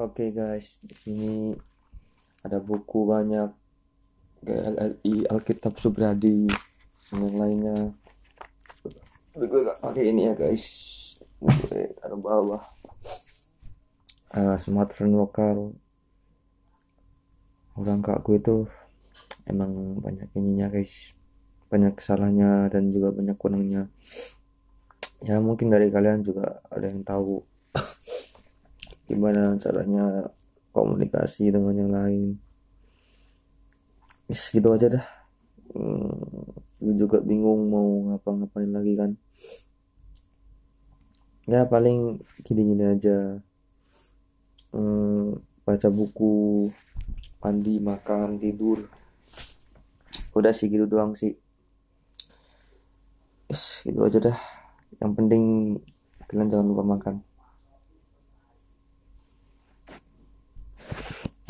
Oke guys, di sini ada buku banyak LLI, Alkitab Subradi, dan yang lainnya. Gue gak pakai ini ya guys. Gue taruh bawah. Uh, smartphone lokal. Orang kak gue itu emang banyak ininya guys. Banyak kesalahannya dan juga banyak kurangnya. Ya mungkin dari kalian juga ada yang tahu gimana caranya komunikasi dengan yang lain. Is, gitu aja dah. Hmm, juga bingung mau ngapa-ngapain lagi kan? Ya paling gini-gini aja. Hmm, baca buku mandi makan tidur. Udah sih gitu doang sih. Is, gitu aja dah. Yang penting kalian jangan lupa makan